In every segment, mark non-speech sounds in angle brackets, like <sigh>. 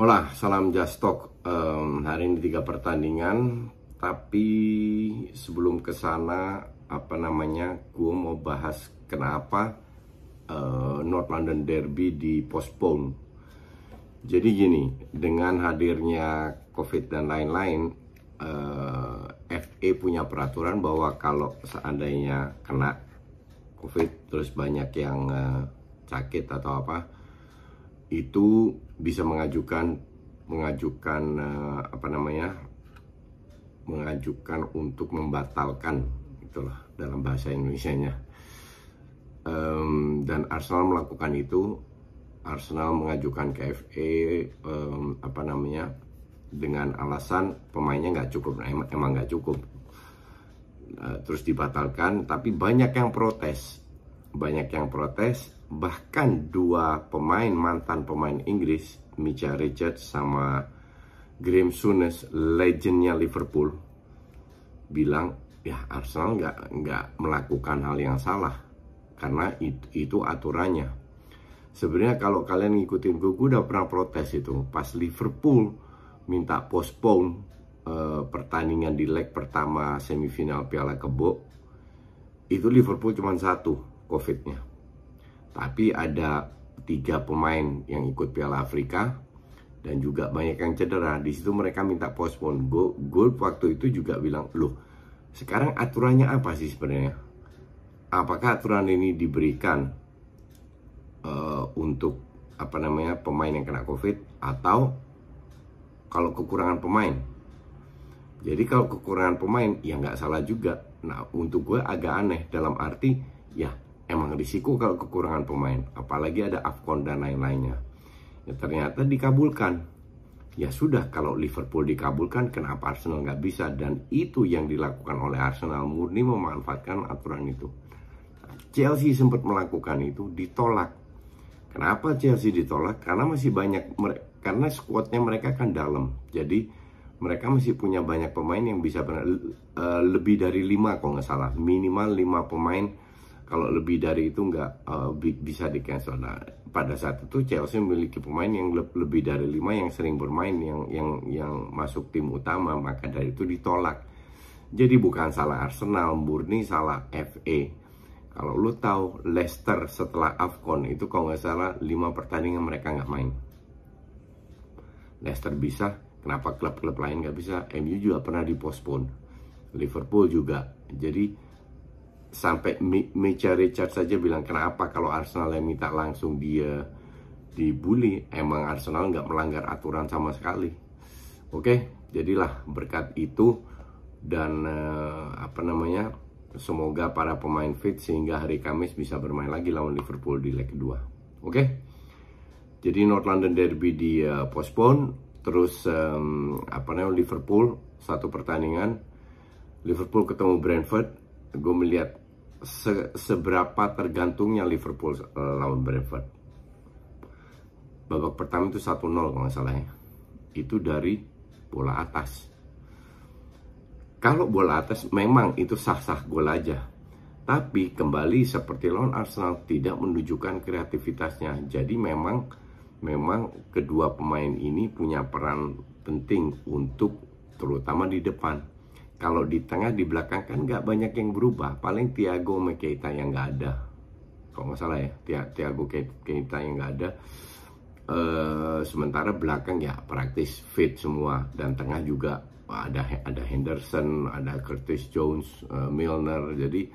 Hola, salam Just Talk. Um, hari ini tiga pertandingan, tapi sebelum ke sana, apa namanya, gue mau bahas kenapa uh, North London Derby di postpone. Jadi gini, dengan hadirnya COVID dan lain-lain, uh, FA punya peraturan bahwa kalau seandainya kena COVID, terus banyak yang uh, sakit atau apa, itu bisa mengajukan mengajukan uh, apa namanya mengajukan untuk membatalkan itulah dalam bahasa Indonesia-nya. Um, dan Arsenal melakukan itu Arsenal mengajukan ke FA um, apa namanya dengan alasan pemainnya nggak cukup nah, emang nggak cukup. Uh, terus dibatalkan tapi banyak yang protes banyak yang protes bahkan dua pemain mantan pemain Inggris Micha Richards sama Graham Souness legendnya Liverpool bilang ya Arsenal nggak nggak melakukan hal yang salah karena itu, itu aturannya. Sebenarnya kalau kalian ngikutin gue, gue udah pernah protes itu. Pas Liverpool minta postpone uh, pertandingan di leg pertama semifinal Piala Kebo itu Liverpool cuma satu covidnya tapi ada tiga pemain yang ikut Piala Afrika dan juga banyak yang cedera. Di situ mereka minta postpone. Gol waktu itu juga bilang, loh sekarang aturannya apa sih sebenarnya? Apakah aturan ini diberikan uh, untuk apa namanya pemain yang kena COVID atau kalau kekurangan pemain? Jadi kalau kekurangan pemain ya nggak salah juga. Nah untuk gue agak aneh dalam arti ya emang risiko kalau kekurangan pemain apalagi ada Afcon dan lain-lainnya. Ya ternyata dikabulkan. Ya sudah kalau Liverpool dikabulkan kenapa Arsenal nggak bisa? Dan itu yang dilakukan oleh Arsenal murni memanfaatkan aturan itu. Chelsea sempat melakukan itu ditolak. Kenapa Chelsea ditolak? Karena masih banyak karena skuadnya mereka kan dalam. Jadi mereka masih punya banyak pemain yang bisa uh, lebih dari lima kalau nggak salah. Minimal lima pemain kalau lebih dari itu nggak uh, bisa di cancel. Nah, pada saat itu Chelsea memiliki pemain yang le lebih dari lima yang sering bermain yang yang yang masuk tim utama, maka dari itu ditolak. Jadi bukan salah Arsenal, murni salah FA. Kalau lu tahu Leicester setelah Afcon itu kalau nggak salah lima pertandingan mereka nggak main. Leicester bisa, kenapa klub-klub lain nggak bisa? MU juga pernah dipospon, Liverpool juga. Jadi sampai Mecha Richard saja bilang kenapa kalau Arsenal yang minta langsung dia dibully? Emang Arsenal nggak melanggar aturan sama sekali. Oke jadilah berkat itu dan uh, apa namanya semoga para pemain fit sehingga hari Kamis bisa bermain lagi lawan Liverpool di leg kedua. Oke? Jadi North London Derby di uh, postpone terus apa namanya Liverpool satu pertandingan. Liverpool ketemu Brentford. Gue melihat se seberapa tergantungnya Liverpool uh, lawan Brentford. Babak pertama itu 1-0 kalau nggak salah ya. Itu dari bola atas. Kalau bola atas memang itu sah-sah gol aja. Tapi kembali seperti lawan Arsenal tidak menunjukkan kreativitasnya. Jadi memang memang kedua pemain ini punya peran penting untuk terutama di depan kalau di tengah di belakang kan nggak banyak yang berubah paling Thiago Keita yang nggak ada kalau nggak salah ya Thiago Keita yang nggak ada e, sementara belakang ya praktis fit semua dan tengah juga ada ada Henderson, ada Curtis Jones, uh, Milner, jadi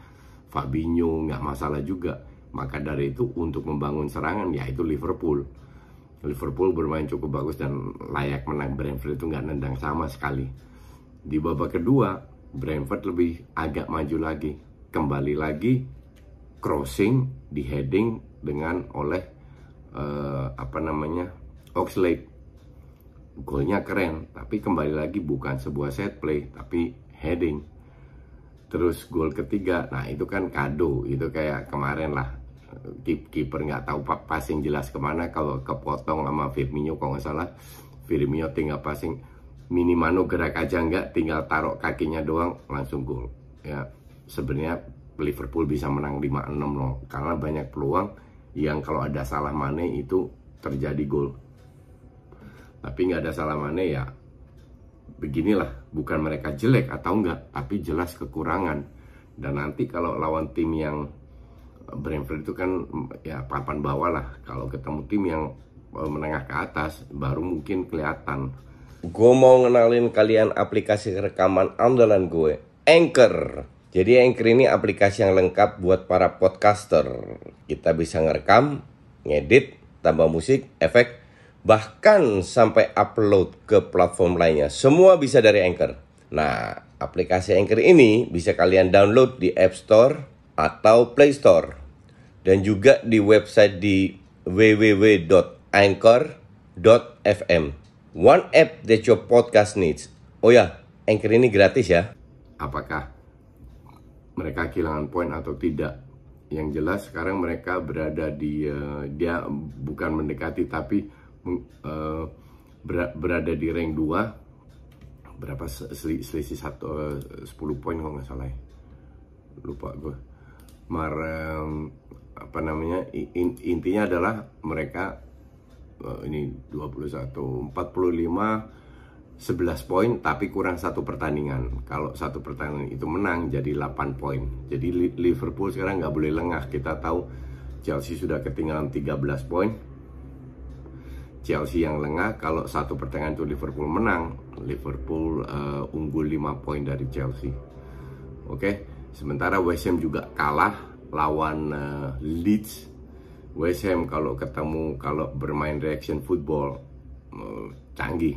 Fabinho nggak masalah juga. Maka dari itu untuk membangun serangan ya itu Liverpool. Liverpool bermain cukup bagus dan layak menang Brentford itu nggak nendang sama sekali. Di babak kedua Brentford lebih agak maju lagi, kembali lagi crossing di heading dengan oleh uh, apa namanya Oxlade. Golnya keren tapi kembali lagi bukan sebuah set play tapi heading. Terus gol ketiga nah itu kan kado itu kayak kemarin lah. Kiper nggak tahu passing jelas ke mana kalau kepotong sama Firmino kalau nggak salah. Firmino tinggal passing minimano gerak aja nggak tinggal taruh kakinya doang langsung gol. Ya sebenarnya Liverpool bisa menang 5-6 loh. Karena banyak peluang yang kalau ada salah Mane itu terjadi gol. Tapi nggak ada salah mana ya beginilah bukan mereka jelek atau enggak tapi jelas kekurangan. Dan nanti kalau lawan tim yang eh, Brentford itu kan ya papan bawah lah. Kalau ketemu tim yang eh, menengah ke atas baru mungkin kelihatan gue mau ngenalin kalian aplikasi rekaman andalan gue Anchor jadi Anchor ini aplikasi yang lengkap buat para podcaster kita bisa ngerekam ngedit tambah musik efek bahkan sampai upload ke platform lainnya. Semua bisa dari Anchor. Nah, aplikasi Anchor ini bisa kalian download di App Store atau Play Store. Dan juga di website di www.anchor.fm. One app that your podcast needs. Oh ya, Anchor ini gratis ya. Apakah mereka kehilangan poin atau tidak? Yang jelas sekarang mereka berada di uh, dia bukan mendekati tapi uh, berada di rank 2 berapa selisih satu uh, 10 poin kalau nggak salah ya. lupa gue mar um, apa namanya in, intinya adalah mereka ini 21 45 11 poin tapi kurang satu pertandingan. Kalau satu pertandingan itu menang jadi 8 poin. Jadi Liverpool sekarang nggak boleh lengah. Kita tahu Chelsea sudah ketinggalan 13 poin. Chelsea yang lengah kalau satu pertandingan itu Liverpool menang Liverpool uh, unggul 5 poin dari Chelsea. Oke? Okay? sementara West Ham juga kalah lawan uh, Leeds West Ham kalau ketemu kalau bermain reaction football uh, canggih.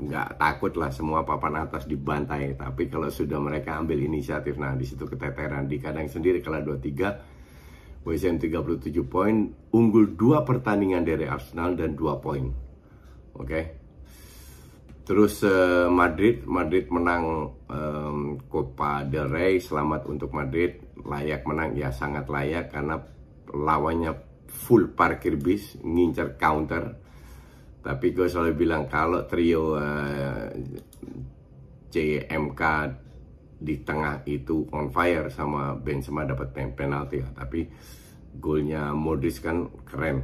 Nggak takut lah semua papan atas dibantai. Tapi kalau sudah mereka ambil inisiatif nah di situ keteteran. Di kandang sendiri kalau 2-3 West Ham 37 poin, unggul dua pertandingan dari Arsenal dan dua poin. Oke. Okay? Terus uh, Madrid, Madrid menang um, Copa del Rey, selamat untuk Madrid, layak menang. Ya sangat layak karena lawannya full parkir bis, ngincer counter. Tapi gue selalu bilang kalau trio uh, eh, CMK di tengah itu on fire sama Benzema dapat penalti ya. Tapi golnya Modric kan keren.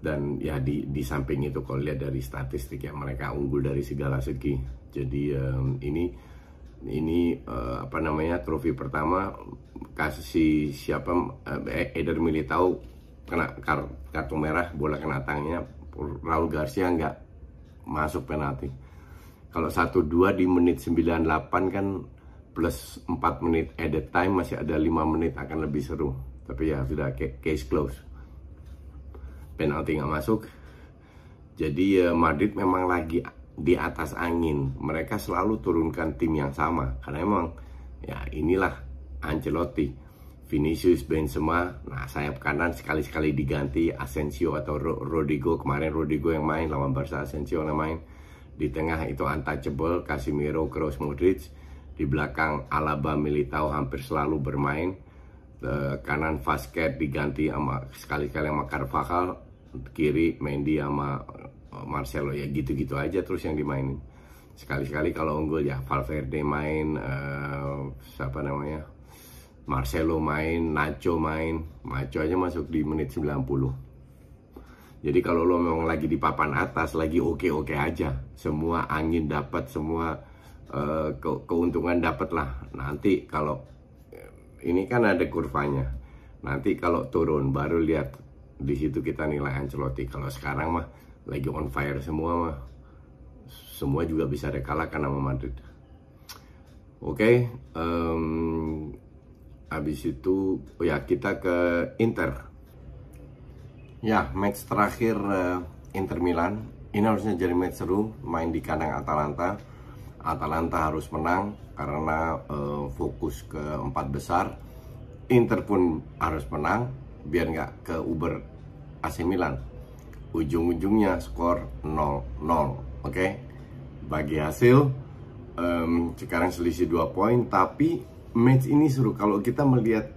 Dan ya di di samping itu kalau lihat dari statistik ya mereka unggul dari segala segi. Jadi um, ini ini uh, apa namanya trofi pertama kasih siapa uh, Eder Militao kena kar, kartu merah bola kena tangannya Raul Garcia nggak masuk penalti kalau 1-2 di menit 98 kan plus 4 menit added time masih ada 5 menit akan lebih seru. Tapi ya sudah case close. Penalti nggak masuk. Jadi Madrid memang lagi di atas angin. Mereka selalu turunkan tim yang sama karena memang ya inilah Ancelotti. Vinicius Benzema, nah sayap kanan sekali-sekali diganti Asensio atau Rodrigo kemarin Rodrigo yang main lawan Barca Asensio yang main di tengah itu untouchable Casemiro, Kroos, Modric. Di belakang Alaba Militao hampir selalu bermain. Uh, kanan Vasquez diganti sama sekali-kali sama Carvajal. Kiri Mendy sama Marcelo ya gitu-gitu aja terus yang dimainin. Sekali-sekali kalau unggul ya Valverde main, uh, siapa namanya? Marcelo main, Nacho main, Nacho aja masuk di menit 90. Jadi kalau lo memang lagi di papan atas, lagi oke-oke aja, semua angin dapat, semua uh, ke keuntungan dapat lah. Nanti kalau ini kan ada kurvanya, nanti kalau turun baru lihat di situ kita nilai Ancelotti. Kalau sekarang mah lagi on fire semua mah semua juga bisa dikalahkan sama Madrid. Oke, okay, um, habis itu oh ya kita ke Inter. Ya, match terakhir uh, Inter Milan. Ini harusnya jadi match seru, main di kandang Atalanta. Atalanta harus menang karena uh, fokus ke empat besar. Inter pun harus menang biar nggak ke Uber AC Milan. Ujung-ujungnya skor 0-0. Oke, okay? bagi hasil um, sekarang selisih dua poin tapi match ini seru. Kalau kita melihat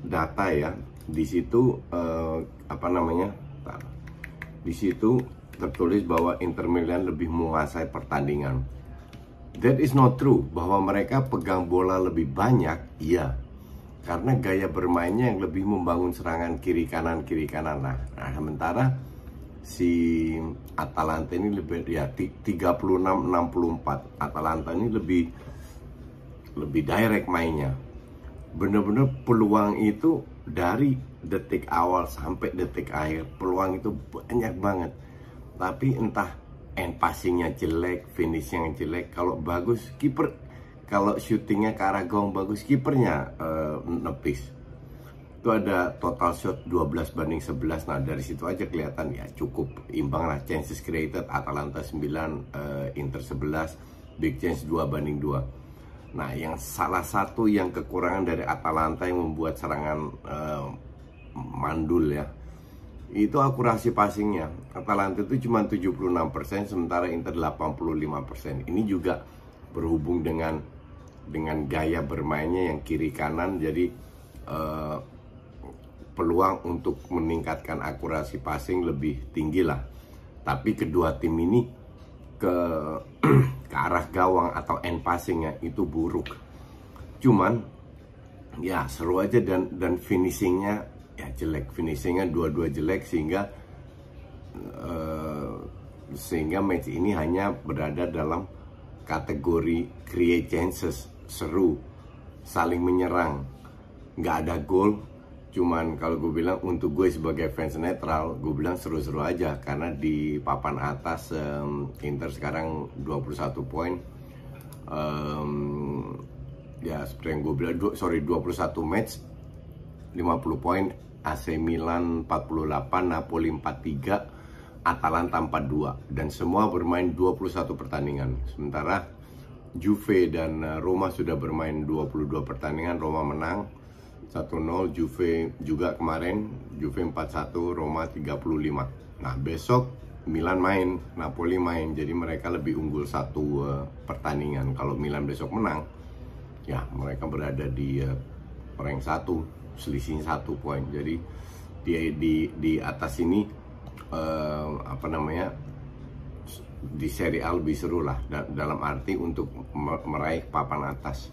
data ya di situ uh, apa namanya? Di situ tertulis bahwa Inter Milan lebih menguasai pertandingan. That is not true. Bahwa mereka pegang bola lebih banyak iya. Karena gaya bermainnya yang lebih membangun serangan kiri kanan kiri kanan. Nah, nah sementara si Atalanta ini lebih ya 36 64 Atalanta ini lebih lebih direct mainnya. Bener-bener peluang itu dari detik awal sampai detik akhir peluang itu banyak banget. Tapi entah end passingnya jelek finishnya jelek kalau bagus kiper kalau syutingnya ke arah gong bagus kipernya uh, nepis itu ada total shot 12 banding 11 nah dari situ aja kelihatan ya cukup imbang lah. Chances created Atalanta 9 uh, eh, Inter 11 big chance 2 banding 2 nah yang salah satu yang kekurangan dari Atalanta yang membuat serangan uh, mandul ya itu akurasi passingnya. Atalanta itu cuma 76% sementara Inter 85% ini juga berhubung dengan dengan gaya bermainnya yang kiri kanan. Jadi uh, peluang untuk meningkatkan akurasi passing lebih tinggi lah. Tapi kedua tim ini ke <clears throat> ke arah gawang atau end passingnya itu buruk. Cuman ya seru aja dan dan finishingnya ya jelek. Finishingnya dua-dua jelek sehingga uh, sehingga match ini hanya berada dalam kategori create chances seru saling menyerang nggak ada gol cuman kalau gue bilang untuk gue sebagai fans netral gue bilang seru-seru aja. Karena di papan atas um, Inter sekarang 21 poin. Um, ya seperti yang gue bilang du sorry 21 match 50 poin. AC Milan 48 Napoli 43 Atalanta 42 dan semua bermain 21 pertandingan. Sementara Juve dan uh, Roma sudah bermain 22 pertandingan Roma menang 1-0 Juve juga kemarin Juve 4-1 Roma 35 nah besok Milan main Napoli main jadi mereka lebih unggul satu uh, pertandingan. Kalau Milan besok menang ya mereka berada di uh, rank satu selisih satu poin. Jadi di di di atas ini uh, apa namanya di Serie A lebih seru lah dalam arti untuk meraih papan atas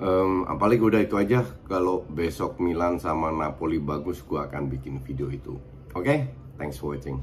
um, apalagi udah itu aja kalau besok Milan sama Napoli bagus gue akan bikin video itu oke okay? thanks for watching